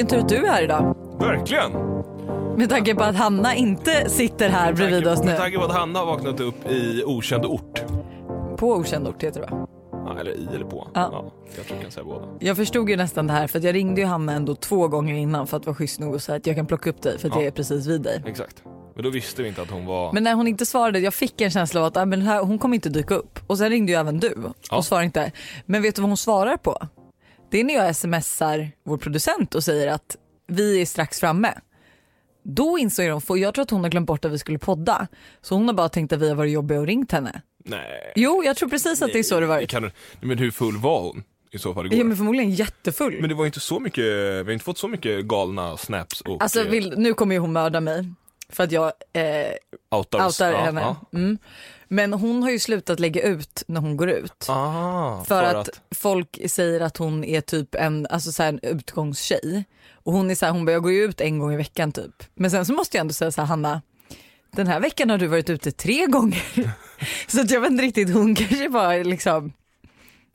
vilken tur att du är här idag. Verkligen. Med tanke på att Hanna inte sitter här bredvid oss nu. Med tanke på att Hanna har vaknat upp i okänd ort. På okänd ort heter det va? Ja, eller i eller på. Ja. Ja. jag tror jag kan säga båda. Jag förstod ju nästan det här för att jag ringde ju Hanna ändå två gånger innan för att vara schysst nog och säga att jag kan plocka upp dig för att Ja. jag är precis vid dig. Exakt. Men då visste vi inte att hon var... Men när hon inte svarade, jag fick en känsla av att ah, men här, hon kommer inte dyka upp. Och sen ringde ju även du och Ja. svarade inte. Men vet du vad hon svarar på? Det är när jag smsar vår producent och säger att vi är strax framme. Då insåg hon, för jag tror att hon har glömt bort att vi skulle podda. Så hon har bara tänkt att vi har varit jobbiga och ringt henne. Nej. Jo, jag tror precis att det är så det varit. Kan... Men hur full var hon i så fall igår? Ja, men förmodligen jättefull. Men det var inte så mycket, vi har inte fått så mycket galna snaps och Alltså vill, nu kommer ju hon mörda mig. För att jag eh, outar, outar Ja, henne. ja. Mm. Men hon har ju slutat lägga ut när hon går ut. Ah, För, att, folk säger att hon är typ en, alltså så här, en utgångstjej. Och hon är så här, hon börjar gå ut en gång i veckan typ. Men sen så måste jag ändå säga så här, Hanna, den här veckan har du varit ute tre gånger. så att jag vet inte riktigt, hon kanske bara är liksom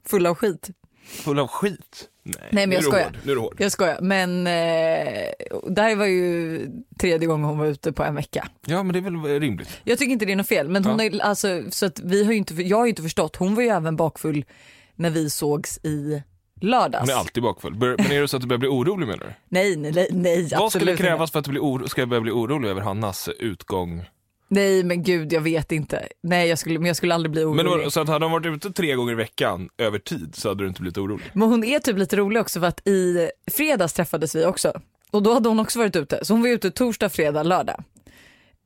full av skit. Full av skit? Nej, Nej, men nu jag skojar. hård. Nu är du hård. Jag skojar, men eh, det här var ju tredje gången hon var ute på en vecka. Ja men det är väl rimligt. Jag tycker inte det är något fel, men hon Ja. är, alltså, så att vi har inte, jag har ju inte förstått, hon var ju även bakfull när vi sågs i lördags. Hon är alltid bakfull. Men är det så att du börjar bli orolig menar du? Nej, nej, nej, Vad skulle krävas för att du blir oro- ska jag börja bli orolig över Hannas utgång? Nej men gud jag vet inte. Nej jag skulle, men jag skulle aldrig bli orolig. Men Men, så att hade hon varit ute tre gånger i veckan över tid så hade du inte blivit orolig? hon är typ lite rolig också för att i fredags träffades vi också. Och då hade hon också varit ute. Så hon var ute torsdag, fredag, lördag.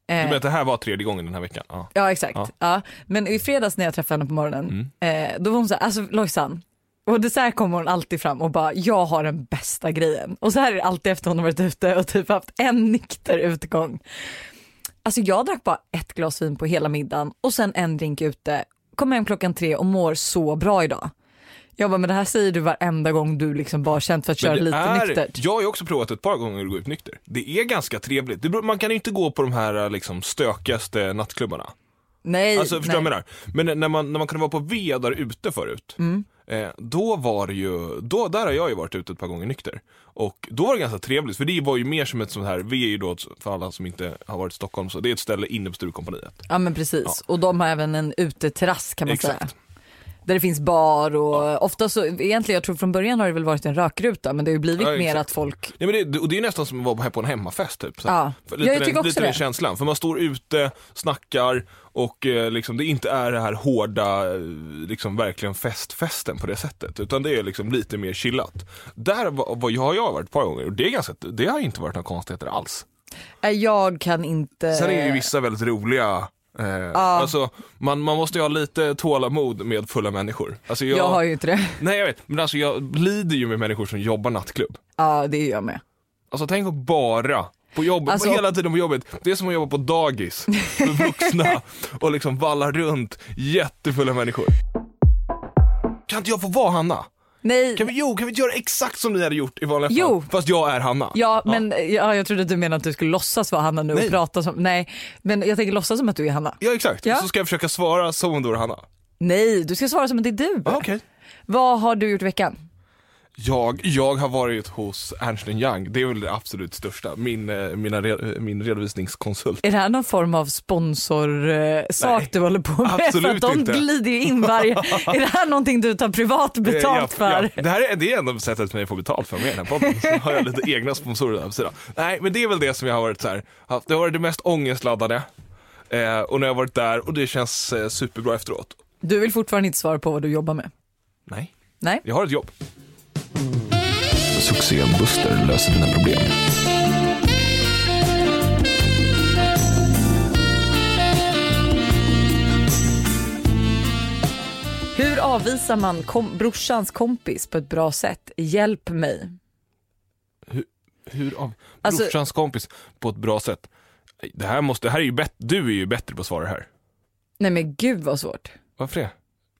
Du Eh, menar att det här var tredje gången den här veckan? Ja. Ja exakt. Ja. Ja. Men i fredags när jag träffade henne på morgonen, Mm. eh, då var hon så här, alltså Lojsan, och det så här kommer hon alltid fram och bara, jag har den bästa grejen. Och så här är det alltid efter hon har varit ute och typ haft en nykter utgång. Alltså jag drack bara ett glas vin på hela middagen och sen en drink ute, kom hem klockan tre och mår så bra idag. Jag bara, men det här säger du varenda gång du liksom bara känt för att köra lite är, nyktert. Jag har ju också provat ett par gånger att gå ut nykter. Det är ganska trevligt. Det, man kan ju inte gå på de här liksom, stökigaste nattklubbarna. Nej, Alltså förstår vad jag nej. menar? Men när man, när man kunde vara på V där ute förut, Mm. Eh, då var det ju, då, där har jag ju varit ute ett par gånger nykter. Och då var det ganska trevligt, för det var ju mer som ett sånt här, V är ju då, för alla som inte har varit i Stockholm, så det är ett ställe inne på Sturecompagniet. Ja men precis, och de har även en uteterrass kan man säga. Där det finns bar och ofta så, egentligen jag tror från början har det väl varit en rökruta men det har ju blivit Ja, mer att folk, Nej, men det, och det är nästan som att vara på en hemmafest typ. Så. Ja. För Ja, jag lite tycker den, också lite den det. känslan, för man står ute, snackar och eh, liksom, det inte är det här hårda, eh, liksom verkligen festfesten på det sättet. Utan det är liksom lite mer chillat. Där var, var, har jag varit ett par gånger och det, är ganska, det har inte varit några konstigheter alls. jag kan inte... Sen är ju vissa väldigt roliga Eh, Alltså, man, man måste ju ha lite tålamod med fulla människor. Alltså jag, jag har ju inte det. Nej jag vet, men alltså jag lider ju med människor som jobbar nattklubb. Ja det är jag med. Alltså tänk att bara på jobbet, Alltså- hela tiden på jobbet. Det är som att jobba på dagis för vuxna och liksom valla runt jättefulla människor. Kan inte jag få vara Hanna? Nej, Kan vi, jo, kan vi inte göra exakt som ni hade gjort i vanliga Jo. fall? Fast jag är Hanna. ja men ja, jag trodde att du menade att du skulle låtsas vara Hanna nu och Nej. prata som, nej men jag tänker låtsas som att du är Hanna. Ja exakt, Ja. så ska jag försöka svara som om du är Hanna. Nej, du ska svara som att det är du. Ja, okej. Vad har du gjort i veckan? Jag, jag har varit hos Ernst Young, det är väl det absolut största, min, eh, mina re, min redovisningskonsult. Är det här någon form av sponsorsak Nej, du håller på med? absolut de inte. glider ju in varje... är det här någonting du tar privat betalt Eh, för? Ja, det här är, det ändå sättet för mig att få betalt för med den här podden. Så har jag lite egna sponsorer där på. Nej, men det är väl det som jag har varit så här, haft- det har varit det mest ångestladdade. Eh, och när jag har varit där och det känns eh, superbra efteråt. Du vill fortfarande inte svara på vad du jobbar med? Nej, Nej? jag har ett jobb. Succén-Buster löser dina problem. Hur avvisar man kom- brorsans kompis på ett bra sätt? Hjälp mig. Hur av Alltså- brorsans kompis på ett bra sätt. Det här måste, det här är ju bättre, du är ju bättre på att svara här. Nej men gud vad svårt. Varför det?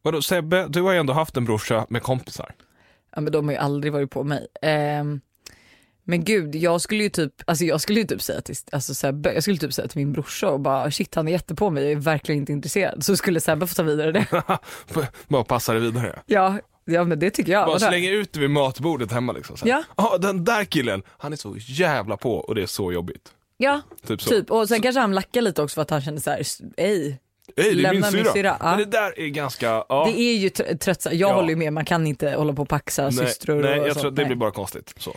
Vadå Sebbe, du har ju ändå haft en brorsa med kompisar. Ja men de har ju aldrig varit på mig. Ehm, men gud, jag skulle ju typ, alltså jag skulle ju typ säga till, alltså Sebbe, jag skulle typ säga till min brorsa och bara shit han är jättepå mig, jag är verkligen inte intresserad. Så skulle Sebbe få ta vidare det. Bara passa det vidare. Ja, Ja men det tycker jag. Bara slänger ut det vid matbordet hemma liksom. Så här. Ja. Ja, den där killen, han är så jävla på och det är så jobbigt. Ja, Typ så. typ. Och sen kanske han lackar lite också för att han känner så här, ej. Ey, det är min syrra, ja. Men det där är ganska, ja. Det är ju tr- tröttsamt. Jag Ja. håller ju med, man kan inte hålla på och paxa nej, systror nej, och jag sånt. tror att det Nej. blir bara konstigt. Så.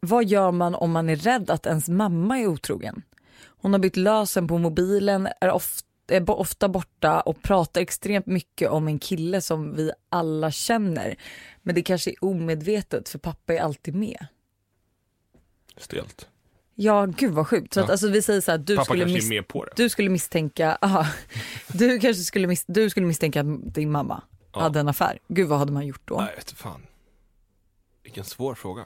Vad gör man om man är rädd att ens mamma är otrogen? Hon har bytt lösen på mobilen, är ofta, är ofta borta och pratar extremt mycket om en kille som vi alla känner. Men det kanske är omedvetet för pappa är alltid med. Stelt. Ja, gud vad sjukt. Så att, Ja. alltså, vi säger så här, du Pappa skulle, kanske mis- är med på det. du skulle misstänka, aha, du kanske skulle, mis- du skulle misstänka att din mamma Ja. hade en affär. Gud vad hade man gjort då? Nej, vet fan. Vilken svår fråga.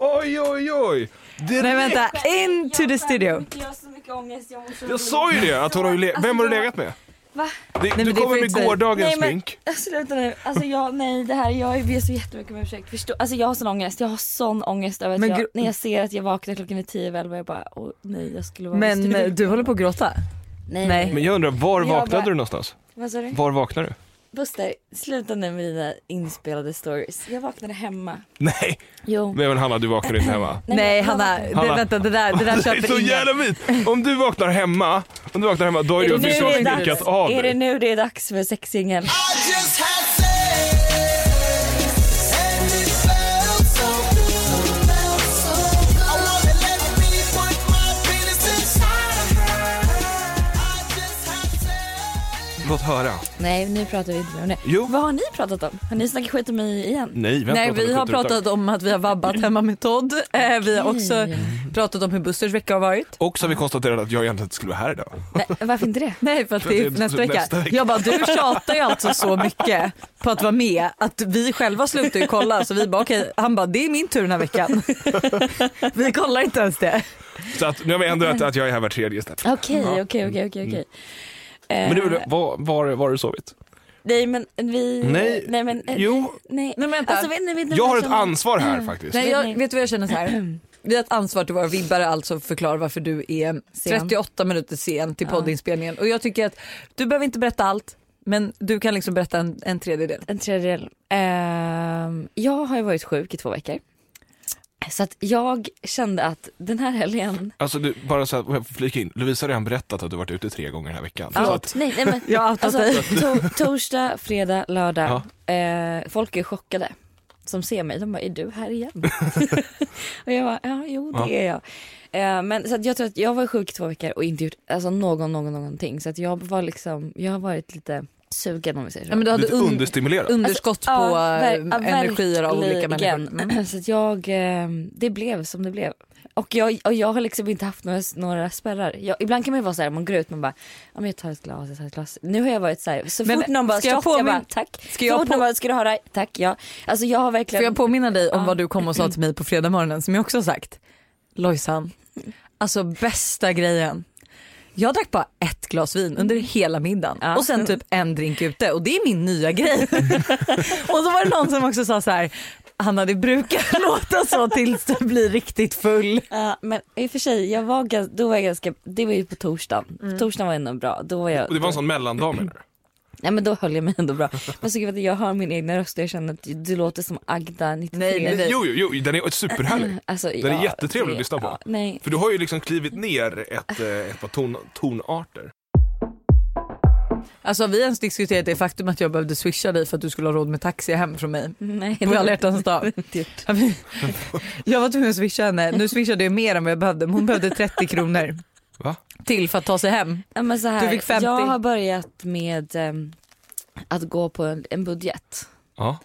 Oj, oj, oj! Direkt. Nej vänta, into the studio. Jag har så mycket ångest, jag så Jag sa ju det, att hon har ju le- Vem har du legat med? Va? Det, men du kommer med gårdagens Nej, men- smink. Sluta nu, alltså jag, nej det här, jag ber så jättemycket om ursäkt. Förstå, alltså jag har sån ångest, jag har sån ångest över att Men jag, när jag ser att jag vaknar klockan är 10 11 jag bara, åh nej jag skulle vara Men eh, du håller på att gråta? nej, nej. Men jag undrar, var Jag vaknade bara- du någonstans? Vad sa du? Var vaknade du? Buster, sluta nu med dina inspelade stories. Jag vaknade hemma. Nej, Jo. men Hanna du vaknade inte hemma. Nej, jag Hanna, det, Hanna. vänta det där, det där Det är köper så ingen. jävla fint! Om du vaknar hemma, om du vaknar hemma då är Är det det, sminkat dags, av är det nu det är dags för sexsingel? Låt höra. Nej nu pratar vi inte mer om det. Jo. Vad har ni pratat om? Har ni snackat skit om mig igen? Nej, vänta, Nej vi har pratat om att vi har vabbat hemma med Todd. Eh, vi har också pratat om hur Busters vecka har varit. Och så har vi konstaterat att jag egentligen inte skulle vara här idag. Nej, varför inte det? Nej för att det är nästa vecka. nästa vecka. Jag bara du tjatar ju alltså så mycket på att vara med att vi själva slutar ju kolla så vi bara okej, han bara det är min tur den här veckan. vi kollar inte ens det. Så att, nu har vi ändrat att jag är här var tredje istället. Okej, okej, okej, okej, okej. Men du, Eh, var, var, var har du sovit? Nej men vi... Nej, nej men... eh, Jo, Nej. Nej, men vänta. Alltså, vet, ni- vet, ni jag har ett ansvar här faktiskt. Nej, Nej, jag, nej. vet du vad jag känner så här? Vi har ett ansvar till våra vibbare alltså förklara varför du är Sen. 38 minuter sen till Ja. poddinspelningen och jag tycker att du behöver inte berätta allt men du kan liksom berätta en, en tredjedel. En tredjedel. Ehm, jag har ju varit sjuk i två veckor. Så att jag kände att den här helgen... Alltså du, bara så att, jag får flika in, Lovisa har redan berättat att du varit ute tre gånger den här veckan. Ja, att, nej, nej men Jag Alltså, to- torsdag, fredag, lördag. Eh, folk är chockade som ser mig. De bara, är du här igen? och jag bara, ja jo det Ja. är jag. Eh, men så att jag tror att jag var sjuk i två veckor och inte gjort alltså, någon, någon, någonting. Så att jag var liksom, jag har varit lite sugen om vi säger så. Ja, men du hade lite un- understimulerad. underskott på Ja, eh, energier av olika människor. Mm. Så att jag, eh, det blev som det blev. Och jag, och jag har liksom inte haft några, några spärrar. Jag, ibland kan man ju vara så här, man går ut man bara, ja, men jag tar ett glas, jag tar ett glas. Nu har jag varit så här, så Men fort någon bara ska jag shot, jag bara tack. Ska så jag fort på- någon bara, ska du ha det? Tack, ja. Alltså jag har verkligen. Får jag påminna dig om Ja. vad du kom och sa till mig på fredag morgonen som jag också har sagt? Lojsan, alltså bästa grejen. Jag drack bara ett glas vin under hela middagen Ja. och sen typ en drink ute och det är min nya grej. och så var det någon som också sa så här, Hanna det brukar låta så tills du blir riktigt full. Ja, men i och för sig, jag var, då var jag ganska, det var ju på torsdagen. Mm. Torsdagen var ändå bra. Då var jag, Och det var en sån mellandag menar du? Nej men då höll jag mig ändå bra. Men så gud, jag har min egna röst och jag känner att du låter som Agda 93. Nej, nej, nej. Jo, jo, jo, den är superhärlig. Alltså, Den är jättetrevlig att lyssna på. Ja, nej. För du har ju liksom klivit ner ett, eh, ett par ton, tonarter. Alltså vi har ens diskuterat det faktum att jag behövde swisha dig för att du skulle ha råd med taxi hem från mig. nej På alla hjärtans dag. Jag var tvungen att swisha henne, nu swishade jag mer än vad jag behövde men hon behövde 30 kronor? Till för att ta sig hem. Ja, men så här, Du fick 50. Jag har börjat med ehm, att gå på en, en budget. Ja,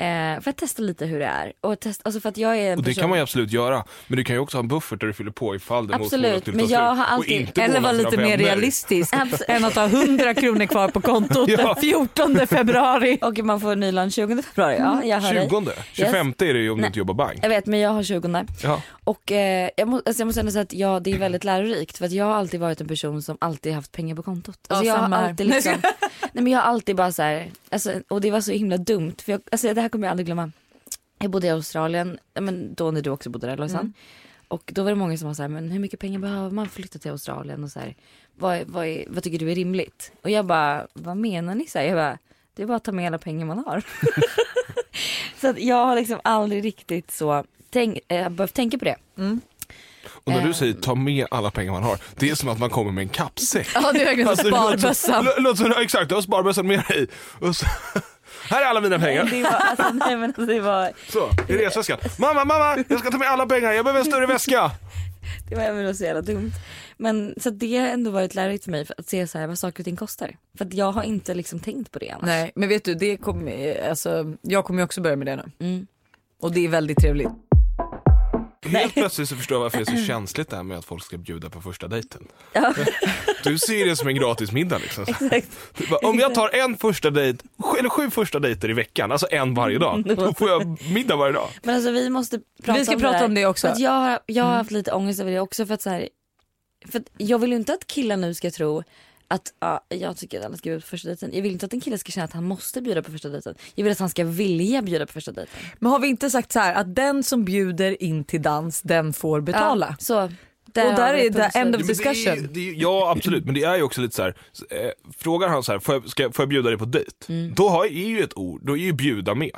Eh, för att testa lite hur det är. Och testa, alltså för att jag är och det person... kan man ju absolut göra. Men du kan ju också ha en buffert där du fyller på ifall det Absolut, men jag har alltid- Eller vara lite mer vänner. realistisk än att ha 100 kronor kvar på kontot Ja. den 14 februari. Och man får ny lön 20 februari. Ja, jag hör dig. 20 25 är det ju om du Nej. inte jobbar bank. Jag vet men jag har 20 Ja. Och eh, jag, må, alltså jag måste ändå säga att ja, det är väldigt lärorikt för att jag har alltid varit en person som alltid haft pengar på kontot. Alltså Ja, jag samma har alltid liksom, nej men jag har alltid bara så här, alltså, och det var så himla dumt för jag, alltså det här kommer jag aldrig glömma. Jag bodde i Australien, men då när du också bodde där Lojsan. Mm. Och då var det många som var så här, men hur mycket pengar behöver man för att flytta till Australien och så här, vad, vad, är, vad tycker du är rimligt? Och jag bara, vad menar ni? Så här, jag bara, Det är bara att ta med alla pengar man har. så att jag har liksom aldrig riktigt så tänk, äh, behövt tänka på det. Och när Eh. du säger ta med alla pengar man har, det är som att man kommer med en kappsäck. Ja det är verkligen Alltså, som- Exakt, du har sparbössan med dig. Och så, här är alla mina pengar. Det var, alltså, nej, men alltså, det var, Så, i resväskan. Mamma, mamma, jag ska ta med alla pengar, jag behöver en större väska. det var även så jävla dumt. Men så det har ändå varit lärorikt för mig för att se så här, vad saker och ting kostar. För att jag har inte liksom tänkt på det annars. Nej men vet du, det kommer, alltså, jag kommer ju också börja med det nu. Mm. Och det är väldigt trevligt. Helt plötsligt så förstår jag varför det är så känsligt det här med att folk ska bjuda på första dejten. Ja. Du ser det som en gratis middag liksom. Bara, Om jag tar en första dejt, eller sju första dejter i veckan, alltså en varje dag, då får jag middag varje dag. Men alltså vi måste prata Vi ska om prata det om det också. För att jag har, jag har haft lite ångest över det också för att så här, för att jag vill ju inte att killar nu ska tro att ja, jag tycker att alla ska bjuda på första dejten. Jag vill inte att en kille ska känna att han måste bjuda på första dejten. Jag vill att han ska vilja bjuda på första dejten. Men har vi inte sagt så här att den som bjuder in till dans den får betala? Ja, så, Och där har vi är det end of Ja, men det är discussion. det är ja absolut, men det är ju också lite så här. Eh, frågar han så här, får jag, ska, får jag bjuda dig på dejt? Mm. Då har, är ju ett ord, då är ju bjuda med.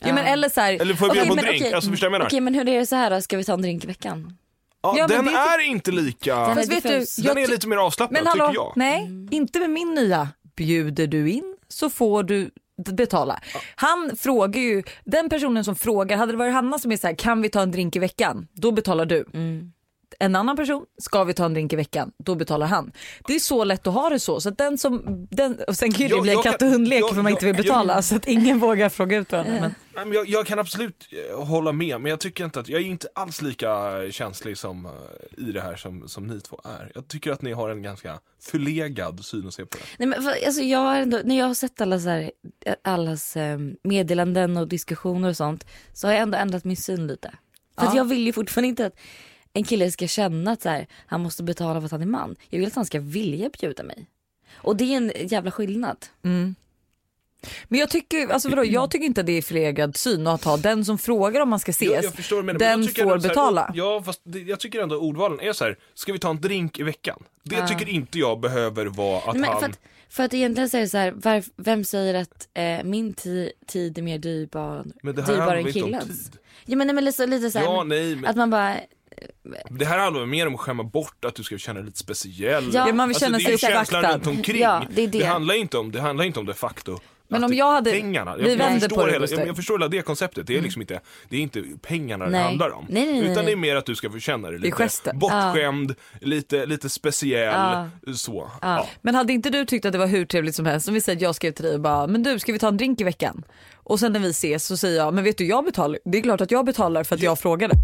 Ja, men eller så här, Eller får jag bjuda Okej, på en drink? okej. Alltså förstår jag menar? Okej men hur är det så här då, ska vi ta en drink i veckan? Ja, Ja, men den är är inte lika, Den är vet du, den jag är lite mer avslappnad men tycker hallå, jag. nej inte med min nya. Bjuder du in så får du betala. Han frågar ju, den personen som frågar, hade det varit Hanna som är så här, kan vi ta en drink i veckan? Då betalar du. Mm. En annan person, ska vi ta en drink i veckan? Då betalar han. Det är så lätt att ha det så. så att den som, den, och sen kan ju det Jag- bli en jag katt och hundlek jag- för man inte vill jag- betala så att ingen vågar fråga ut varandra. Men, Nej, men jag, jag kan absolut eh, hålla med, men jag tycker inte att, jag är inte alls lika känslig som, eh, i det här som, som ni två är. Jag tycker att ni har en ganska förlegad syn att se på det. Nej, men, för, alltså, jag har ändå, när jag har sett alla så här, allas eh, meddelanden och diskussioner och sånt så har jag ändå ändrat min syn lite. För att Ja. jag vill ju fortfarande inte att en kille ska känna att så här, han måste betala för att han är man. Jag vill att han ska vilja bjuda mig. Och det är en jävla skillnad. mm. men jag tycker, alltså vadå, jag tycker inte att det är förlegad syn att ha den som frågar om man ska ses. Jag, jag förstår, men, den men får här, betala. Ja, fast det, jag tycker ändå ordvalen är så här. ska vi ta en drink i veckan? Det Ja. tycker inte jag behöver vara att men han... för, att, för att egentligen så är det så här, var, vem säger att eh, min ti, tid är mer dyrbar, men det här dyrbar än inte om killens? tid? Ja men, nej, men lite, lite så här, Ja, nej, men att man bara, det här handlar mer om att skämma bort att du ska känna dig lite speciell. Ja, man vill känna det är känslan runt omkring. Ja, det är det. handlar inte om, det handlar inte om de facto Men om det- jag hade- pengarna. vi jag, vänder jag på förstår det, hela, jag, jag förstår hela det konceptet. Det är liksom inte, det är inte pengarna det Nej. handlar om. Nej, nej, nej, Utan det är mer att du ska få känna dig lite bortskämd, lite, lite speciell, Ja. så. Ja. Ja. Men hade inte du tyckt att det var hur trevligt som helst om vi säger att jag skrev till dig och bara men du ska vi ta en drink i veckan? Och sen när vi ses så säger jag men vet du jag betalar, det är klart att jag betalar för att jag frågade.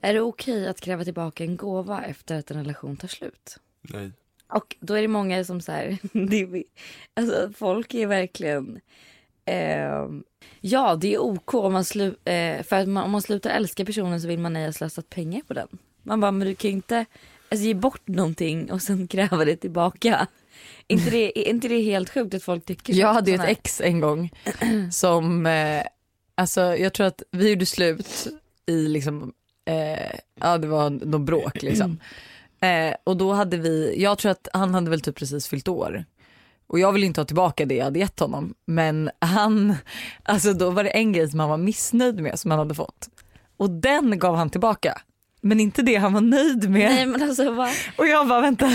Är det okej att kräva tillbaka en gåva efter att en relation tar slut? Nej. Och då är det många som så här, är, alltså folk är verkligen, ehm, ja det är ok om man, slu, eh, för att man, om man slutar älska personen så vill man ej ha slösat pengar på den. Man bara, men du kan ju inte alltså, ge bort någonting och sen kräva det tillbaka. inte, det, är inte det helt sjukt att folk tycker så? Jag hade ju ett ex en gång som, eh, alltså jag tror att vi gjorde slut i liksom, eh, ja det var någon bråk liksom. Eh, och då hade vi, jag tror att han hade väl typ precis fyllt år. Och jag vill inte ha tillbaka det jag hade gett honom. Men han, alltså då var det en grej som han var missnöjd med som han hade fått. Och den gav han tillbaka. Men inte det han var nöjd med. Nej men alltså vad, Och jag bara vänta.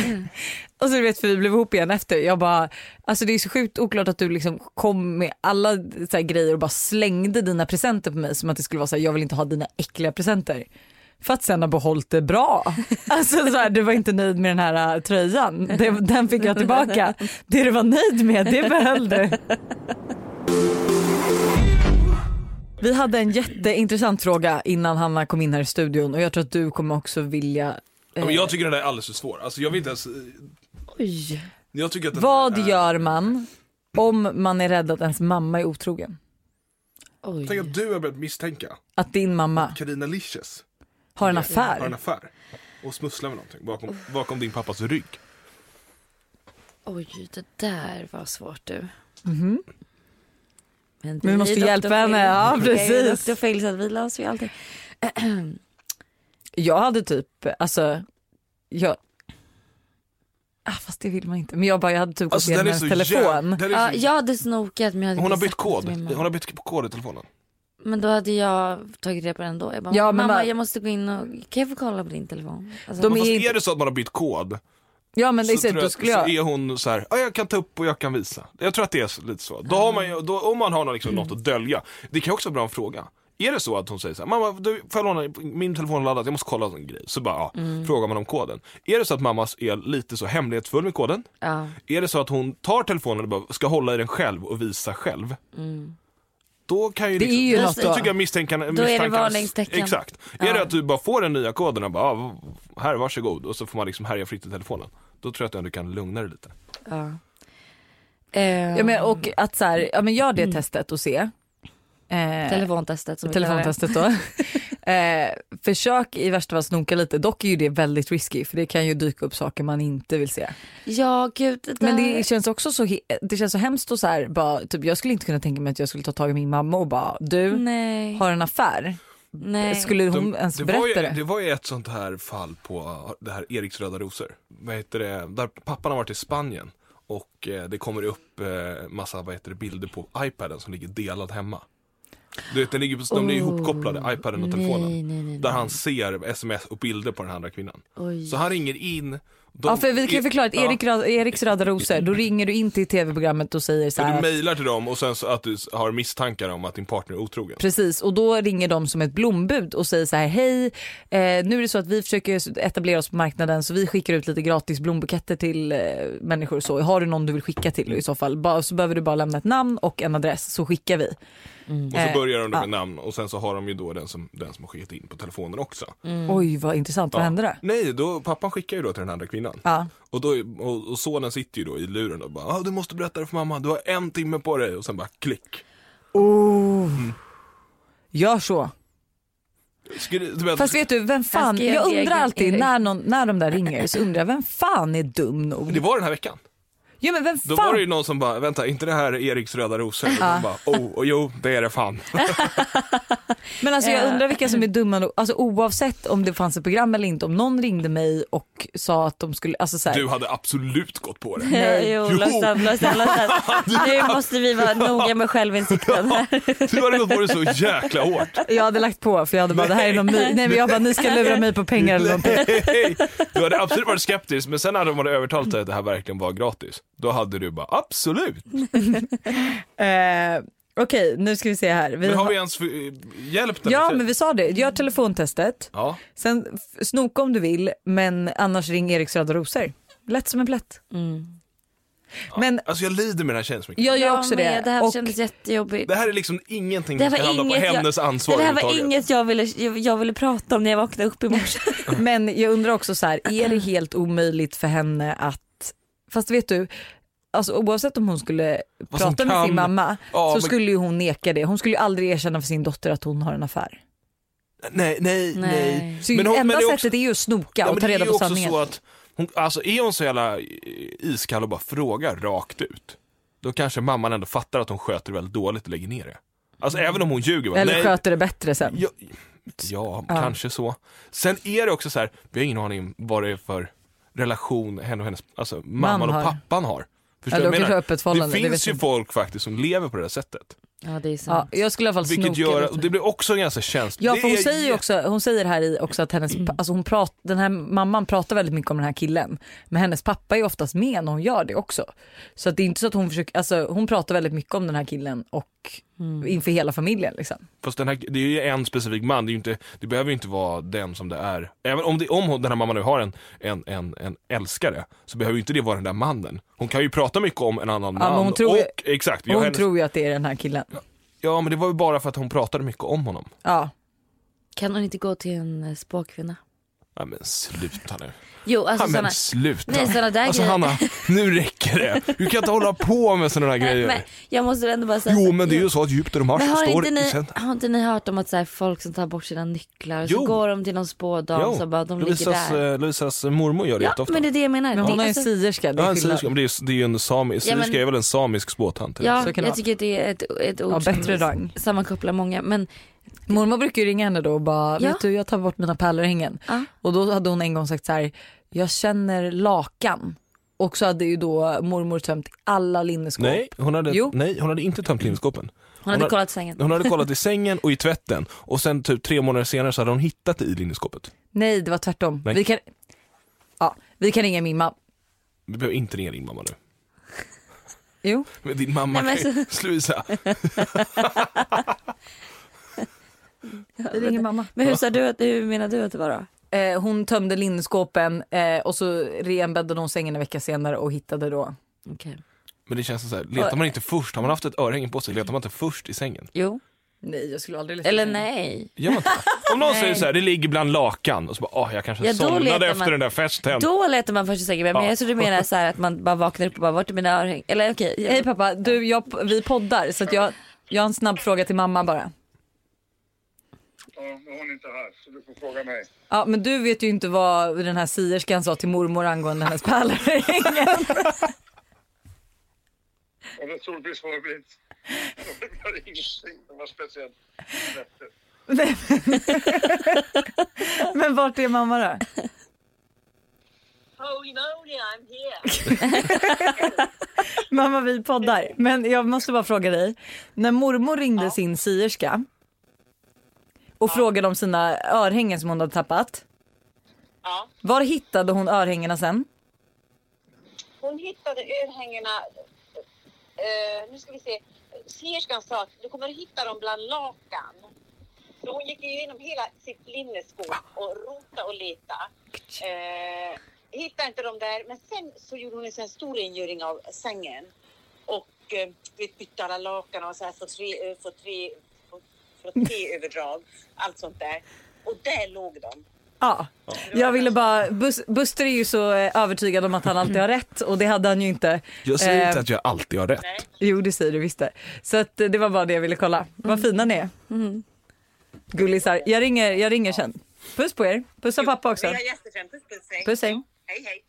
Och så du vet för vi blev ihop igen efter. Jag bara, alltså det är så sjukt oklart att du liksom kom med alla så här grejer och bara slängde dina presenter på mig som att det skulle vara så här, jag vill inte ha dina äckliga presenter. För att sen ha behållit det bra. Alltså så här, du var inte nöjd med den här äh, tröjan, det, den fick jag tillbaka. Det du var nöjd med, det behöll du. Vi hade en jätteintressant fråga innan Hanna kom in här i studion och jag tror att du kommer också vilja Ja, men jag tycker den är alldeles för svår. Alltså jag vill inte ens, oj. jag tycker att den Vad är, gör man om man är rädd att ens mamma är otrogen? oj. Tänk att du har börjat misstänka Att din mamma Carina Licious har en har en affär? affär och smusslar med någonting bakom, bakom din pappas rygg. Oj, det där var svårt du. Mhm. Men vi måste hjälpa henne, ja, Det är precis. Dr. Phil så att vi löser ju allting. Jag hade typ, alltså, jag, Ah, fast det vill man inte. Men jag bara, jag hade typ gått Alltså, igenom är hennes så telefon. är Ja, så- jag hade snokat men jag hade Hon har bytt kod. Hon har bytt kod i telefonen. Men då hade jag tagit reda på den då. Jag bara, Ja, men mamma bara- jag måste gå in och, kan jag få kolla på din telefon? Alltså, Men är fast inte- är det så att man har bytt kod Ja men det är så, så, tror då jag, skulle så jag... är hon så här, ja jag kan ta upp och jag kan visa. Jag tror att det är lite så. Då har man ju, då, om man har något, liksom, något att dölja. Det kan också vara bra en fråga. Är det så att hon säger så här, mamma du, får jag låna, min telefon är laddad, jag måste kolla en grej. Så bara, ja, frågar man om koden. Är det så att mamma är lite så hemlighetsfull med koden? Ja. Är det så att hon tar telefonen och bara ska hålla i den själv och visa själv? Då kan ju Det liksom, är ju då, något då då. tycker jag misstänkarna, det misstankarna- varningstecken. Exakt. Är det att du bara får den nya koden och bara, ah, här varsågod och så får man liksom härja fritt i telefonen. Då tror jag att du ändå kan lugna dig lite. Ja. Eh, Ja, men, och att så här, ja men gör det testet och se. Eh, telefontestet som telefontestet då. eh, försök i värsta fall snoka lite, dock är ju det väldigt risky för det kan ju dyka upp saker man inte vill se. Ja gud det där. Men det känns också så, det känns så hemskt och så här, bara, typ, jag skulle inte kunna tänka mig att jag skulle ta tag i min mamma och bara du Nej. har en affär. Nej. Skulle hon De- ens det, berätta var ju, det? det var ju ett sånt här fall på det här Eriks röda rosor. Vad heter det? Där pappan har varit i Spanien och eh, det kommer upp eh, massa vad heter det, bilder på iPaden som ligger delad hemma. Du vet, den ligger, på- de är ihopkopplade, iPaden och telefonen. Nej, nej, nej, Där nej. han ser sms och bilder på den andra kvinnan. Oj. Så han ringer in. De, Ja för vi kan ju förklara att Ja. Erik, Rö- Eriks röda rosor, då ringer du in till tv-programmet och säger så här du mejlar till dem och sen så att du har misstankar om att din partner är otrogen. Precis och då ringer de som ett blombud och säger så här hej eh, nu är det så att vi försöker etablera oss på marknaden så vi skickar ut lite gratis blombuketter till eh, människor så har du någon du vill skicka till i så fall bara, så behöver du bara lämna ett namn och en adress så skickar vi. Mm. Och så Eh, börjar de då ja. med namn och sen så har de ju då den som, den som har skickat in på telefonen också. Oj vad intressant, vad hände då? Nej, då, pappan skickar ju då till den andra kvinnan. Ja. Och, då, och, och sonen sitter ju då i luren och bara ah, du måste berätta det för mamma, du har en timme på dig och sen bara klick. Oh. Gör så. Skulle, Fast vet du, vem fan, jag undrar alltid när, någon, när de där ringer så undrar jag vem fan är dum det nog? var den här veckan. Ja men vem Då fan? var det ju någon som bara, vänta, inte det här Eriks röda rosor? Och de bara, oh, och jo, det är det fan. Men alltså jag Ja. undrar vilka som är dumma nog, alltså oavsett om det fanns ett program eller inte, om någon ringde mig och sa att de skulle, alltså så här, Du hade absolut gått på det. Nej. Jo, Jo. Nu måste vi vara noga med självinsikten här. Du hade gått på det så jäkla hårt. jag hade lagt på för jag hade bara det här är någon nej men jag bara ni ska lura mig på pengar eller någonting. Nej, du hade absolut varit skeptisk, men sen hade de övertalat dig att det här verkligen var gratis. Då hade du bara, absolut. Eh, Okej nu ska vi se här. Vi Men har vi ens för, hjälpt? Ja men vi sa det, gör telefontestet, Ja, sen snoka om du vill men annars ring Eriks röda rosor. Lätt som en plätt. Men alltså jag lider med den här tjejen så mycket. jag gör Ja, också det. Det här och, kändes jättejobbigt. Det här är liksom ingenting Det som var ska hamna på inget jag- hennes ansvar Det här var inget jag ville, jag, jag ville prata om när jag vaknade upp i morse. Men jag undrar också så här, är det helt omöjligt för henne att, fast vet du, alltså oavsett om hon skulle Vad som prata med kan- sin mamma Ja, så men- skulle ju hon neka det. Hon skulle ju aldrig erkänna för sin dotter att hon har en affär. Nej, nej, nej. Nej. Så Men hon- enda men det är också- sättet är ju att snoka och men ta det är reda ju på också sanningen. så att hon, alltså är hon så jävla eh, iskall och bara frågar rakt ut, då kanske mamman ändå fattar att hon sköter det väldigt dåligt och lägger ner det. Alltså även om hon ljuger. Bara, Eller nej, sköter det bättre sen. Ja, ja, Ja. kanske så. Sen är det också så här, vi har ingen aning vad det är för relation henne och hennes, alltså mamman och har. pappan har. Förstår Ja, du vad jag menar? har öppet förhållande, det Det vet finns ju jag inte. folk faktiskt som lever på det här sättet. Ja det är Ja, sant. jag skulle i alla fall Vilket snoka gör, och det blir också ganska känsligt. Ja för hon är säger ju också, hon säger här i också att hennes, pa- alltså hon prat, den här mamman pratar väldigt mycket om den här killen. Men hennes pappa är oftast med när hon gör det också. Så att det är inte så att hon försöker, alltså hon pratar väldigt mycket om den här killen och inför hela familjen liksom. Fast den här, det är ju en specifik man, det, är ju inte, det behöver ju inte vara den som det är. Även om, det, om den här mamman nu har en, en, en, en älskare, så behöver ju inte det vara den där mannen. Hon kan ju prata mycket om en annan men man. hon tror och, ju- exakt, ja, Hon hennes, tror ju att det är den här killen. ja men det var ju bara för att hon pratade mycket om honom. Ja. Kan hon inte gå till en eh, spåkvinna? Ja men sluta nu. Jo alltså ja, men såna, sluta. nej, såna där alltså grejer. Hanna, nu räcker det. Du kan inte hålla på med sådana där grejer. men jag måste ändå bara säga jo men det är ju så att Jupiter och Mars har står inte, ni, i sen... har inte ni hört om att så här, folk som tar bort sina nycklar och så Jo. går de till någon spådam så bara de ligger Lovisas, där. eh, Lovisas mormor gör det Ja jätteofta. men det är det jag menar. Men hon ju en alltså, sierska, det Ja, är en skillnad. syriska, men det är, det är ju en samisk, Ja, men- syriska är väl en samisk spåtant? eller? Ja, Så kan jag vara. tycker att det är ett, ett ord Ja, som bättre rang. sammankopplar många. Men Mormor brukar ju ringa henne då och bara, Ja. vet du jag tar bort mina pärlörhängen. ja, Och då hade hon en gång sagt så här, jag känner lakan. Och så hade ju då mormor tömt alla linneskåp. Nej hon, hade, Jo. nej, hon hade inte tömt linneskåpen. Hon hade har- kollat sängen. Hon hade kollat i sängen och i tvätten och sen typ tre månader senare så hade hon hittat det i linneskåpet. Nej det var tvärtom. Nej. Vi kan, ja, vi kan ringa min mamma. Vi behöver inte ringa din mamma nu. Jo. Men din mamma Nej, men kan ju sluta. Vi ringer mamma. Men hur, sa du att, hur menar du att det var då? Eh, hon tömde linneskåpen eh, och så renbäddade hon sängen en vecka senare och hittade då. Okej. Men det känns så här, letar man inte först, har man haft ett örhänge på sig, letar man inte först i sängen? Jo, Nej jag skulle aldrig leta eller nej. Gör man inte det? Om någon säger så här, det ligger bland lakan och så bara, åh jag kanske Ja, somnade efter man- den där festen. Då letar man först i sängen, men Ja. jag tror du menar så här att man bara vaknar upp och bara vart är mina örhängen? Eller okej. ja. Hej pappa, du, jag, vi poddar så att jag, jag har en snabb fråga till mamma bara. Ja, men hon är inte här, så du får fråga mig. Ja men du vet ju inte vad den här sierskan sa till mormor angående hennes pärlörhängen. Och det troligtvis var det inte... Det var ingenting som var speciellt men vart är mamma då? Holy moly, I'm here. Mamma vi poddar. Men jag måste bara fråga dig. När mormor ringde sin sierska och frågade om sina örhängen som hon hade tappat. Ja. Var hittade hon örhängena sen? Hon hittade örhängena, eh, nu ska vi se, sierskan sa att du kommer att hitta dem bland lakan. Så hon gick igenom hela sitt linneskåp och rota och leta. Eh, hittade inte dem där, men sen så gjorde hon en sån stor rengöring av sängen. Och eh, bytte alla lakan och så här för tre, eh, för tre, för, för tre överdrag, allt sånt där. Och där låg de. Ja, jag ville bara, Bus, Buster är ju så eh, övertygad om att han alltid har rätt och det hade han ju inte. Jag säger Eh, inte att jag alltid har rätt. Nej. Jo det säger du visst det. Så att eh, det var bara det jag ville kolla. Vad fina ni är. Gullisar. Jag ringer, jag ringer sen. Puss på er. Pussa pappa också. Vi har jättefint. Puss, puss, hej. Puss hej. Hej, hej.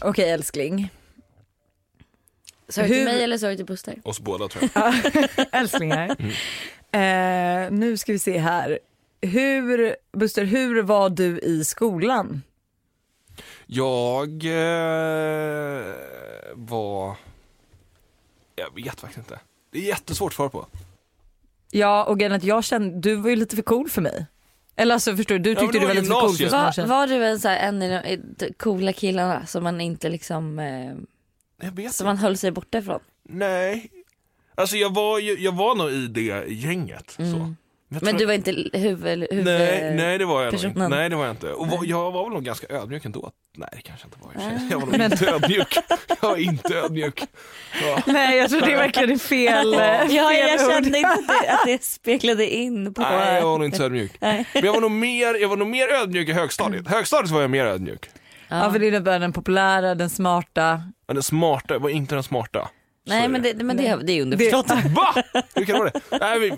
Okej älskling. Sa du till mig eller sa du till Buster? Oss båda tror jag. Älsklingar. Eh, nu ska vi se här. Hur, Buster, hur var du i skolan? Jag eh, var... Jag vet faktiskt inte. Det är jättesvårt att svara på. Ja och att jag kände, du var ju lite för cool för mig. Eller alltså förstår du, du Ja, tyckte det du var lite för cool för sådana Var, var du en, så här, en av de de coola killarna som man inte liksom, eh, Jag vet som inte. man höll sig borta ifrån? Nej. Alltså jag var, ju- jag var nog i det gänget. Så. Jag Mm. Men tror- du var inte huvud... huvud Nej, nej det var jag inte. Nej det var jag inte. Och var, jag var väl nog ganska ödmjuk ändå. Nej det kanske inte var. sig. Jag var nog inte ödmjuk. Jag var inte ödmjuk. Ja. Nej jag tror det verkligen är fel. eh, Ja, fel jag ord. kände inte att det, att det speglade in på... Nej jag var nog inte så ödmjuk. Nej. Men jag var nog mer, jag var nog mer ödmjuk i högstadiet. Högstadiet var jag mer ödmjuk. Ja för det innebär den populära, den smarta. Men den smarta, jag var inte den smarta. Nej men det, men det, det är underförstått. Va? Hur kan det vara det? Nej, vi...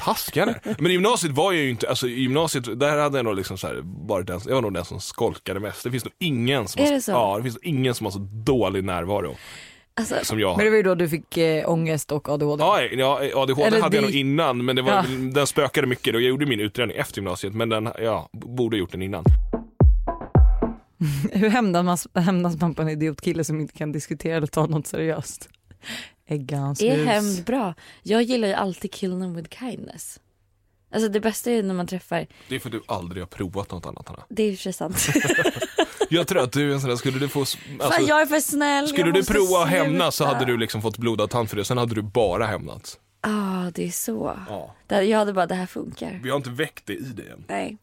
Taskiga. Men gymnasiet var jag ju inte, alltså gymnasiet, där hade jag nog liksom så här, varit den, jag var nog den som skolkade mest. Det finns nog ingen som, Är har, det så? Ja, det finns ingen som har så dålig närvaro Alltså, som jag Men det var ju då du fick eh, ångest och ADHD. Ja, ja, ADHD Eller hade jag det- nog innan men det var, Ja. den spökade mycket och jag gjorde min utredning efter gymnasiet men den, ja, borde ha gjort den innan. Hur hämnas man, hämnas man på en idiotkille som inte kan diskutera eller ta något seriöst? Äggans är hämnd bra? Jag gillar ju alltid kill them with kindness. Alltså det bästa är när man träffar, Det är för att du aldrig har provat något annat Hanna. det är ju för sig sant. Jag tror att du är en sån där, skulle du få, alltså, Fan jag är för snäll. skulle du prova att hämnas så hade du liksom fått blodad tand för det, sen hade du bara hämnats. Ah, det är så. Ja. Det- Jag hade bara, det här funkar. Vi har inte väckt det i dig än. Nej.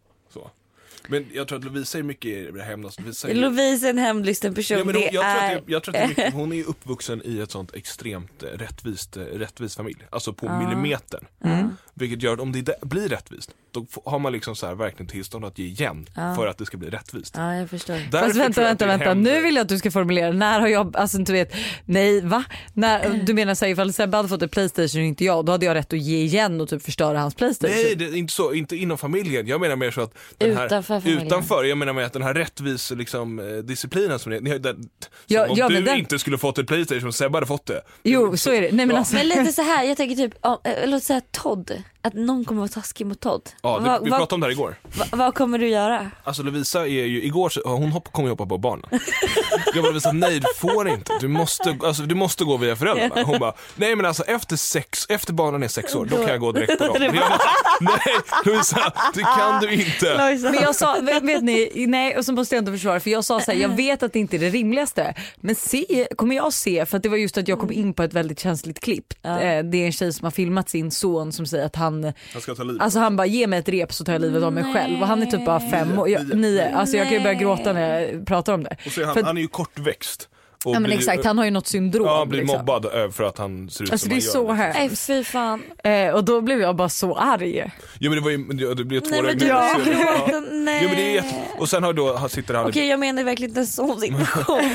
Men jag tror att Lovisa är mycket hämnas. Lovisa är... Lovisa är en hämndlysten person. Ja, men hon, tror är... att det, jag tror att det är mycket, hon är uppvuxen i ett sånt extremt eh, rättvist, eh, rättvis familj. Alltså på millimetern. Vilket gör att om det blir rättvist, då har man liksom så här verkligen tillstånd att ge igen för att det ska bli rättvist. Ja, jag förstår. Fast Därför vänta, att vänta, det vänta. händer. Nu vill jag att du ska formulera. När har jag, alltså du vet, nej va? När, du menar såhär ifall Sebbe hade fått ett Playstation och inte jag, då hade jag rätt att ge igen och typ förstöra hans Playstation? Nej, det är inte så, inte inom familjen. Jag menar mer så att den här, Utanför familjen. utanför, jag menar med att den här rättvis liksom, eh, disciplinen som ni, den, som Ja, om ja, du den- inte skulle fått ett Playstation, Sebbe hade fått det. Jo så är det. Nej men Ja. alltså, Men lite så här, jag tänker typ, ja, eh, låt säga Todd. Att någon kommer vara taskig mot Todd. Ja, det, vad, vi pratade om det här igår. vad, vad kommer du göra? Alltså Lovisa är ju, igår så, hon hopp, kommer ju hoppa på barnen. Jag bara Lovisa, nej du får inte. Du måste, alltså, du måste gå via föräldrarna. Hon bara, nej men alltså efter sex, efter barnen är sex år, då kan jag gå direkt på dem. Jag bara, nej Lovisa, det kan du inte. Men jag sa, vet, vet ni, nej och så måste jag inte försvara för jag sa så här, jag vet att det inte är det rimligaste men se, kommer jag se, för att det var just att jag kom in på ett väldigt känsligt klipp. Eh, Det är en tjej som har filmat sin son som säger att han, Jag ska ta livet. alltså han bara ge mig ett rep så tar jag livet av mig själv och han är typ bara fem år, jag, Nio. alltså jag kan ju börja gråta när jag pratar om det. Och så är han, För- han är ju kortväxt. Och Ja men blir- exakt, han har ju något syndrom. Ja, han blir liksom. mobbad eh, för att han ser ut Alltså som det är han gör. så liksom. här. Nej fy fan. Eh, och då blev jag bara så arg. Jo men det var ju, det- det blev Nej men ögon. gråta. Ja. Nej. Jo men det är jätte... Och sen har då, han sitter han Okej jag menar verkligen inte en sån situation.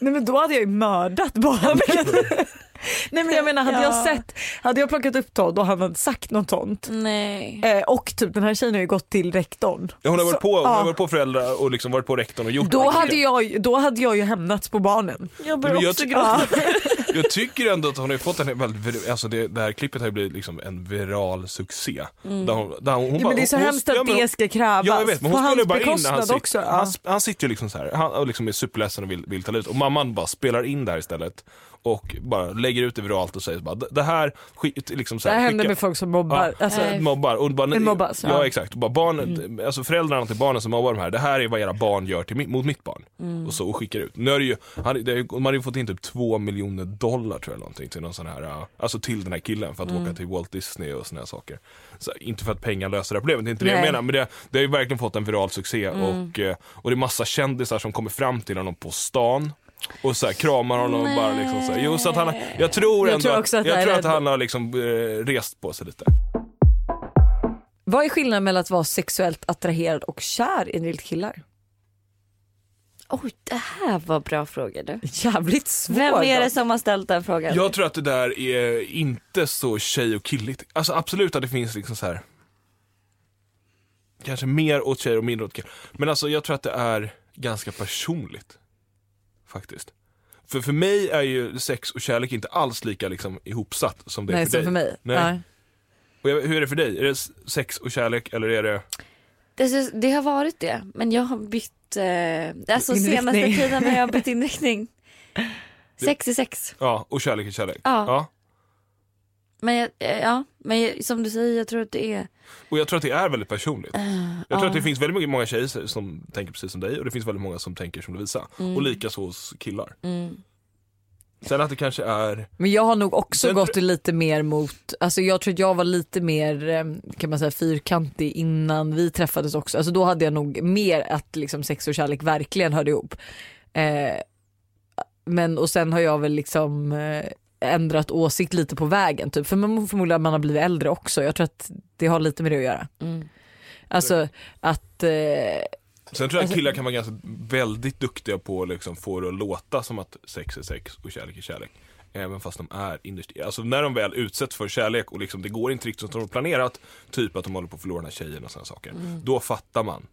Nej men då hade jag ju mördat barnet. Nej men jag menar hade Ja. jag sett, hade jag plockat upp Todd och han hade sagt något sånt Nej. eh, och typ den här tjejen har ju gått till rektorn. Ja, hon har varit Så- på, hon har ja. varit på föräldrar och liksom varit på rektorn och gjort Då hade, jag, då hade jag ju hämnats på barnen. Jag börjar jag också ty- gråta. Jag tycker ändå att hon har ju fått en väldigt, alltså det, det här klippet har ju blivit liksom en viral succé. Där hon, där hon, hon Ja, bara- men det är så hon, hemskt ja, att det ska krävas. Ja jag vet men hon spelar bara in när han, sitter, också. han, Ja. han sitter ju liksom så här, han och liksom är superledsen och vill, vill ta livet och mamman bara spelar in det här istället och bara lägger ut det viralt och säger bara det här, liksom så Det här, här händer skicka- med folk som mobbar. Ja. Alltså, Nej. mobbar och bara, mobbas, ja. ja. Mm. exakt, och bara barnen, alltså föräldrarna till barnen som mobbar de här, det här är vad era barn gör till, mot mitt barn. Mm. Och så och skickar ut. Nu är det ju, han, det är, man har ju fått in typ två miljoner dollar tror jag någonting till någon sån här, uh, alltså till den här killen för att Mm. åka till Walt Disney och såna här saker. Så, inte för att pengar löser det här problemet, det är inte det jag Nej. menar, men det, det har ju verkligen fått en viral succé Mm. och, eh, och det är massa kändisar som kommer fram till honom på stan och så här, kramar honom och bara liksom så här. Jo, så att han, jag tror Jag ändå, tror också att jag tror att han har liksom eh, rest på sig lite. Vad är skillnaden mellan att vara sexuellt attraherad och kär enligt killar? Oj det här var bra frågor du. Jävligt svårt. Vem är det som har ställt den frågan? Jag tror att det där är inte så tjej och killigt. Alltså absolut att det finns liksom så här. Kanske mer åt tjejer och mindre åt killar. Men alltså jag tror att det är ganska personligt. Faktiskt. För för mig är ju sex och kärlek inte alls lika liksom ihopsatt som det är Nej, för som dig. för mig. Nej. Nej. Och jag, hur är det för dig? Är det sex och kärlek eller är det? Det, det har varit det, men jag har bytt, eh, alltså Inriktning. senaste tiden har jag bytt inriktning. Sex är sex. Ja, och kärlek är kärlek? Ja. ja. Men, eh, ja, men som du säger, jag tror att det är... Och jag tror att det är väldigt personligt. Jag tror ja. att det finns väldigt mycket- många tjejer som tänker precis som dig och det finns väldigt många som tänker som Lovisa. Och likaså hos killar. Mm. Sen att det kanske är, Men jag har nog också Sen- gått lite mer mot, alltså jag tror att jag var lite mer eh, kan man säga fyrkantig innan vi träffades också. Alltså då hade jag nog mer att liksom sex och kärlek verkligen hörde ihop. Eh, men och sen har jag väl liksom eh, ändrat åsikt lite på vägen typ. För man förmodligen man har blivit äldre också. Jag tror att det har lite med det att göra. Mm. Alltså att eh, sen tror jag att Alltså- killar kan vara ganska väldigt duktiga på att liksom få det att låta som att sex är sex och kärlek är kärlek. Även fast de är innerst Alltså när de väl utsätts för kärlek och liksom det går inte riktigt som de har planerat, typ att de håller på att förlora den här tjejen och sådana saker. Då fattar man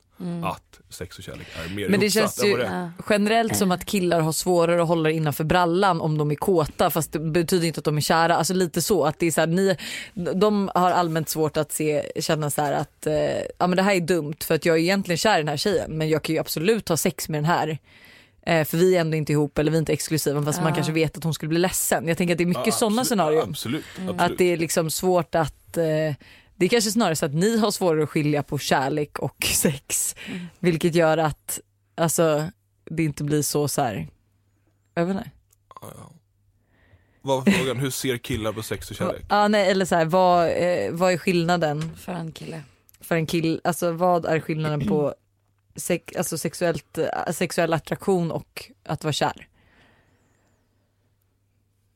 att sex och kärlek är mer Men det känns än ju det är. generellt som att killar har svårare att hålla det innanför brallan om de är kåta fast det betyder inte att de är kära. Alltså lite så att det är så här, ni, de har allmänt svårt att se, känna så här att eh, ja, men det här är dumt för att jag är egentligen kär i den här tjejen men jag kan ju absolut ha sex med den här. Eh, för vi är ändå inte ihop eller vi är inte exklusiva fast man kanske vet att hon skulle bli ledsen. Jag tänker att det är mycket Ja, sådana absolut. scenarier. Ja, Absolut, absolut. Att det är liksom svårt att eh, det är kanske snarare så att ni har svårare att skilja på kärlek och sex. Vilket gör att alltså, det inte blir så så här. Jag vet inte. Ja, ja. Vad var frågan, hur ser killar på sex och kärlek? Ja, nej, eller så här, vad, eh, vad är skillnaden För en kille. för en kill? Alltså vad är skillnaden på sex, alltså sexuellt, eh, sexuell attraktion och att vara kär?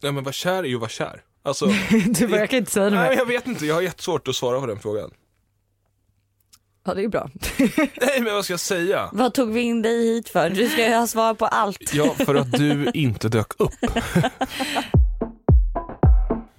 Nej men vara kär är ju att vara kär. Alltså, du bara, jag kan inte säga det nej jag vet inte, jag har jättesvårt att svara på den frågan. Ja det är bra. Nej men vad ska jag säga? Vad tog vi in dig hit för? Du ska ju ha svar på allt. Ja, för att du inte dök upp.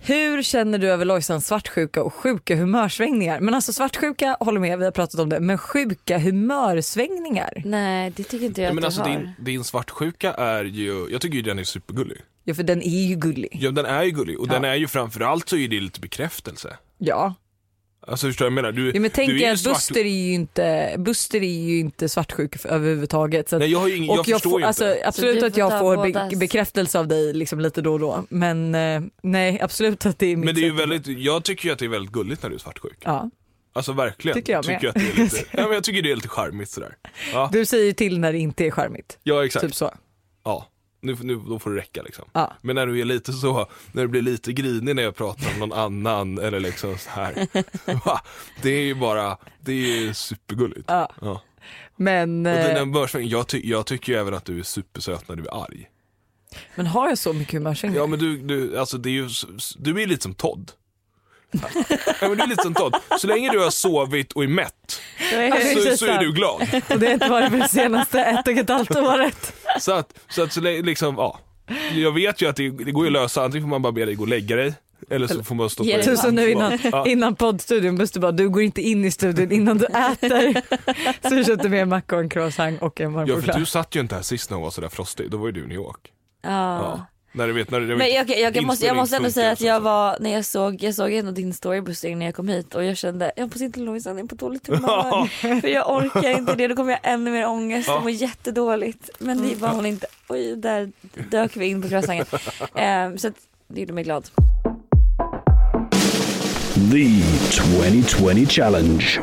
Hur känner du över Lojsans svartsjuka och sjuka humörsvängningar? Men alltså svartsjuka, håller med, vi har pratat om det, men sjuka humörsvängningar? Nej det tycker inte jag Nej, men att alltså du har. din, din svartsjuka är ju, jag tycker ju den är supergullig. Ja för den är ju gullig. Ja den är ju gullig och Ja. den är ju framförallt så är det lite bekräftelse. Ja. Alltså förstår jag menar? Du, Ja, men tänk du är att svart... Buster är ju inte, Buster är ju inte svartsjuk överhuvudtaget. Så att, Nej jag, har ju ingen, jag och jag förstår får, alltså, absolut att jag får be, bekräftelse av dig liksom lite då och då. Men eh, nej absolut att det är mitt Men det är ju väldigt, jag tycker ju att det är väldigt gulligt när du är svartsjuk. Ja. Alltså verkligen. Tycker jag med. att det är lite, ja, men jag tycker det är lite charmigt sådär. Ja, Du säger ju till när det inte är charmigt. ja exakt. Typ så. Ja, nu, nu, då får det räcka liksom. Ja. Men när du är lite så, när du blir lite grinig när jag pratar om någon annan eller liksom så här. Det är ju bara, det är ju supergulligt. Ja. Ja. Men, Och den eh, där börsvängen, jag, ty, jag tycker ju även att du är supersöt när du är arg. men har jag så mycket humörsvängningar? Ja men du, du, alltså det är ju, du är lite som Todd. Ja, men du är lite som Todd. Så länge du har sovit och är mätt är- det så, så är du glad. Och det har inte varit för det senaste ett och ett halvt året. Så att, så att så liksom, ja. Jag vet ju att det, det går ju att lösa, antingen får man bara be dig gå och lägga dig. Eller så får man stå Ge på dig Typ som nu innan, Ja. innan poddstudion, Buster bara du går inte in i studion innan du äter. Så vi köpte med en macka och en croissant och en varm Ja för du satt ju inte här sist när hon var sådär frostig, då var ju du i New York. Ja. Ja. När du vet, när du, Men jag, jag, jag, måste, jag måste ändå säga att funkar jag var, när jag såg, jag såg ändå din story Buster när jag kom hit och jag kände, jag hoppas inte Lojsan är på dåligt humör. för jag orkar inte det, då kommer jag ännu mer ångest och mår jättedåligt. Men det var hon inte. Oj, där dök vi in på croissanten. um, så att, det gjorde mig glad. The 2020 Challenge.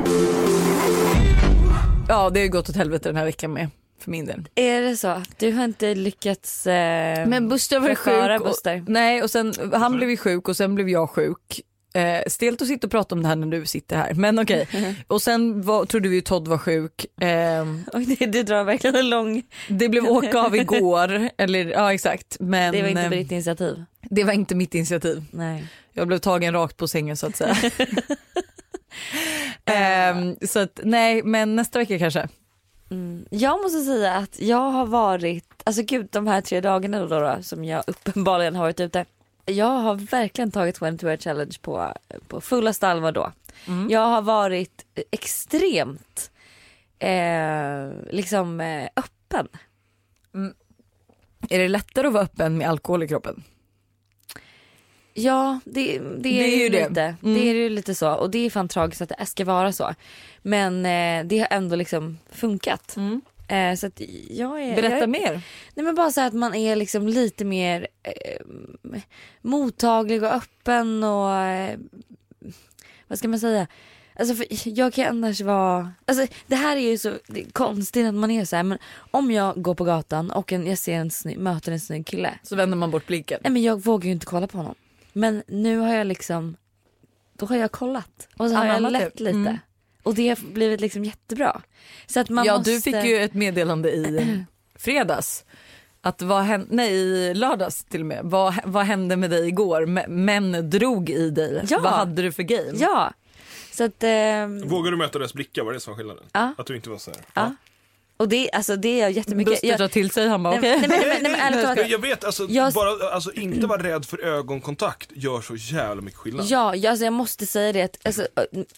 Ja det har gått åt helvete den här veckan med, för min del. Är det så? Du har inte lyckats eh, Men Buster var sjuk. Och, Buster? nej och sen, han blev ju sjuk och sen blev jag sjuk. Eh, stelt att sitta och prata om det här när du sitter här men okej. Och sen var, trodde vi ju Todd var sjuk. Eh, Och det, du drar verkligen en lång, det blev åka av igår, eller ja exakt. Men det var inte eh, ditt initiativ. det var inte mitt initiativ. Nej. Jag blev tagen rakt på sängen så att säga. Ehm, så att nej men nästa vecka kanske. Mm. Jag måste säga att jag har varit, alltså gud de här tre dagarna då, då som jag uppenbarligen har varit ute. Jag har verkligen tagit 22 challenge på, på fullaste allvar då. Jag har varit extremt eh, liksom eh, öppen. Är det lättare att vara öppen med alkohol i kroppen? Ja det, det, Det är, är ju det. lite. Mm. Det är ju lite så och det är fan tragiskt att det ska vara så. Men eh, det har ändå liksom funkat. Eh, så att jag är, Berätta jag är, mer. Nej men bara så att man är liksom lite mer eh, mottaglig och öppen och eh, vad ska man säga? Alltså för jag kan annars vara, alltså det här är ju så är konstigt att man är så här men om jag går på gatan och en, jag ser en snygg, möter en snygg kille. Så vänder man bort blicken. Nej men jag vågar ju inte kolla på honom. Men nu har jag liksom, då har jag kollat och så har jag lett lite. Mm. Och det har blivit liksom jättebra. Så att man ja måste... du fick ju ett meddelande i fredags. Att vad hände, nej i lördags till och med. Vad, vad hände med dig igår? Män drog i dig. Ja. Vad hade du för game? Ja. Så att, ehm, Vågar du möta deras blickar, var det som var skillnaden? Ja. Att du inte var så här. Ja. Och det, alltså, det är jag jättemycket. Buster Jag, tar till sig, han bara nej, okej. nej, nej, nej, talat. jag vet, alltså, Jag- bara, alltså inte vara rädd för ögonkontakt gör så jävla mycket skillnad. Ja, jag, alltså, jag måste säga det att alltså,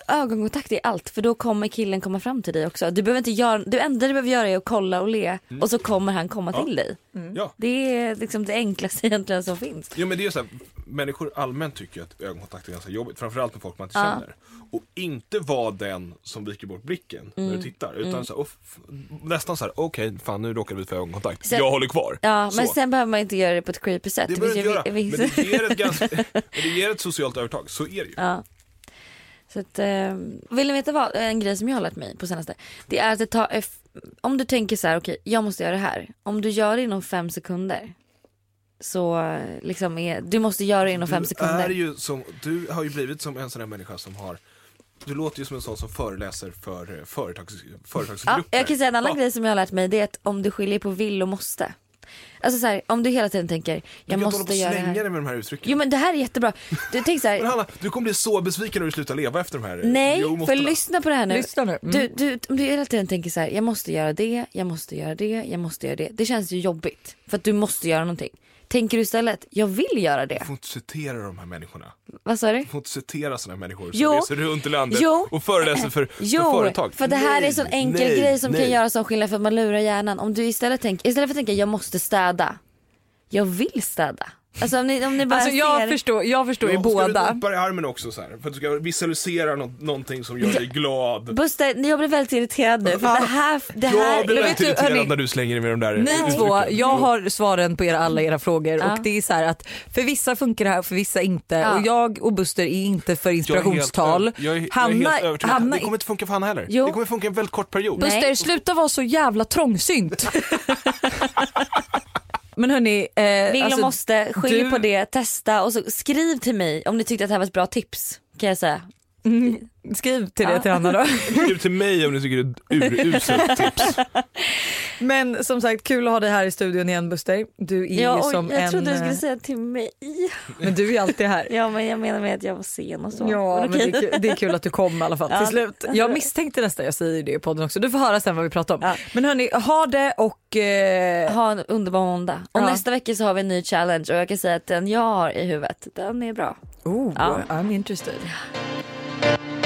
ögonkontakt är allt för då kommer killen komma fram till dig också. Du behöver inte göra, det enda du behöver göra är att kolla och le och så kommer han komma Ja. till dig. Ja. Det är liksom det enklaste egentligen som finns. Ja men det är så här, människor allmänt tycker att ögonkontakt är ganska jobbigt, framförallt med folk man inte Ja. känner. Och inte vara den som viker bort blicken när Mm. du tittar, utan så här, nästan så här: okej fan nu råkade vi ut för ögonkontakt, Sen- jag håller kvar. Ja, men Så. sen behöver man inte göra det på ett creepy sätt. det behöver inte göra, vi- men det ger, ett ganska, men det ger ett socialt övertag, så är det ju. Ja. Så att, eh, vill ni veta vad, en grej som jag har lärt mig på senaste? Det är att det tar, om du tänker så här, okej jag måste göra det här. Om du gör det inom fem sekunder. Så liksom är, du måste göra det inom fem Du, sekunder. är ju som, du har ju blivit som en sån här människa som har du låter ju som en sån som föreläser för eh, företags, Ja, företagsgrupper. jag kan säga en annan Ja. grej som jag har lärt mig det är att om du skiljer på vill och måste. Alltså så här, om du hela tiden tänker Du jag kan inte hålla på måste och göra det slänga här. dig med de här uttrycken. Jo men det här är jättebra. Du tänker så Men här, Hanna, du kommer bli så besviken när du slutar leva efter de här eh, nej jo, för lyssna på det här nu. Lyssna nu. Mm. Du, du, om du hela tiden tänker så här, jag måste göra det, jag måste göra det, jag måste göra det. Det känns ju jobbigt för att du måste göra någonting. Tänker du istället, jag vill göra det. Du får inte citera de här människorna. Vad sa du? Du får inte citera sådana människor som Jo. reser runt i landet Jo. och föreläser för, Jo, för företag. för det här är Nej, en sån enkel nej, grej som nej. kan göra sån skillnad för att man lurar hjärnan. Om du istället tänker, istället för att tänka jag måste städa. Jag vill städa. Alltså om ni, om ni bara Alltså jag ser. förstår, jag förstår ju Ja, Ska båda. du nypa i armen också så här, för att du ska visualisera något, någonting som gör dig glad. Buster, jag blir väldigt irriterad nu för det här, det här Jag blir väldigt du, irriterad hörni, när du slänger med de där Ni två, jag har svaren på era, alla era frågor Ja. och det är så här att för vissa funkar det här, för vissa inte. Ja. Och jag och Buster är inte för Jag är helt inspirationstal. över- Jag är, jag är Hanna, helt övertygad. Hanna, Det kommer inte funka för Hanna heller. Jo. Det kommer funka en väldigt kort period. Nej. Buster, sluta vara så jävla trångsynt. Men hörni, eh, Vill alltså, och måste, skilj du- på det, testa och så skriv till mig om ni tyckte att det här var ett bra tips kan jag säga. Mm, skriv till det Ja. till Hanna då. Skriv till mig om ni tycker det är ett uruselt tips. Men som sagt kul att ha dig här i studion igen Buster. Du är Ja, oj, som jag en... trodde du skulle eh, säga till mig. Men du är alltid här. Ja men jag menar med att jag var sen och så. Ja men okej. det är, kul, det är kul att du kom i alla fall Ja. till slut. Jag misstänkte nästan, jag säger det i podden också. Du får höra sen vad vi pratar om. Ja. Men hörni, ha det och... Eh, Ha en underbar måndag. Och Ja. nästa vecka så har vi en ny challenge och jag kan säga att den jag har i huvudet, den är bra. oh, Ja. I'm interested. thank you